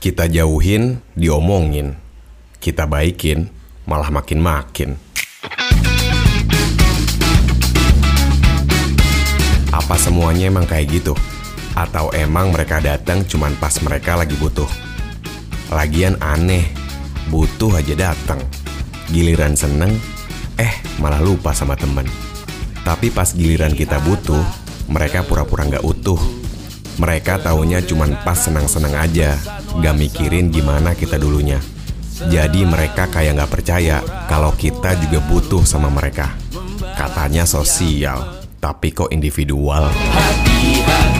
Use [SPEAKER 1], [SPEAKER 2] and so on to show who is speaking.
[SPEAKER 1] Kita jauhin, diomongin. Kita baikin, malah makin-makin. Apa semuanya emang kayak gitu? Atau emang mereka datang cuman pas mereka lagi butuh? Lagian aneh, butuh aja datang. Giliran seneng, eh malah lupa sama temen. Tapi pas giliran kita butuh, mereka pura-pura nggak utuh. Mereka taunya cuman pas senang-senang aja, gak mikirin gimana kita dulunya. Jadi mereka kayak gak percaya kalau kita juga butuh sama mereka. Katanya sosial, tapi kok individual.
[SPEAKER 2] Hati-hati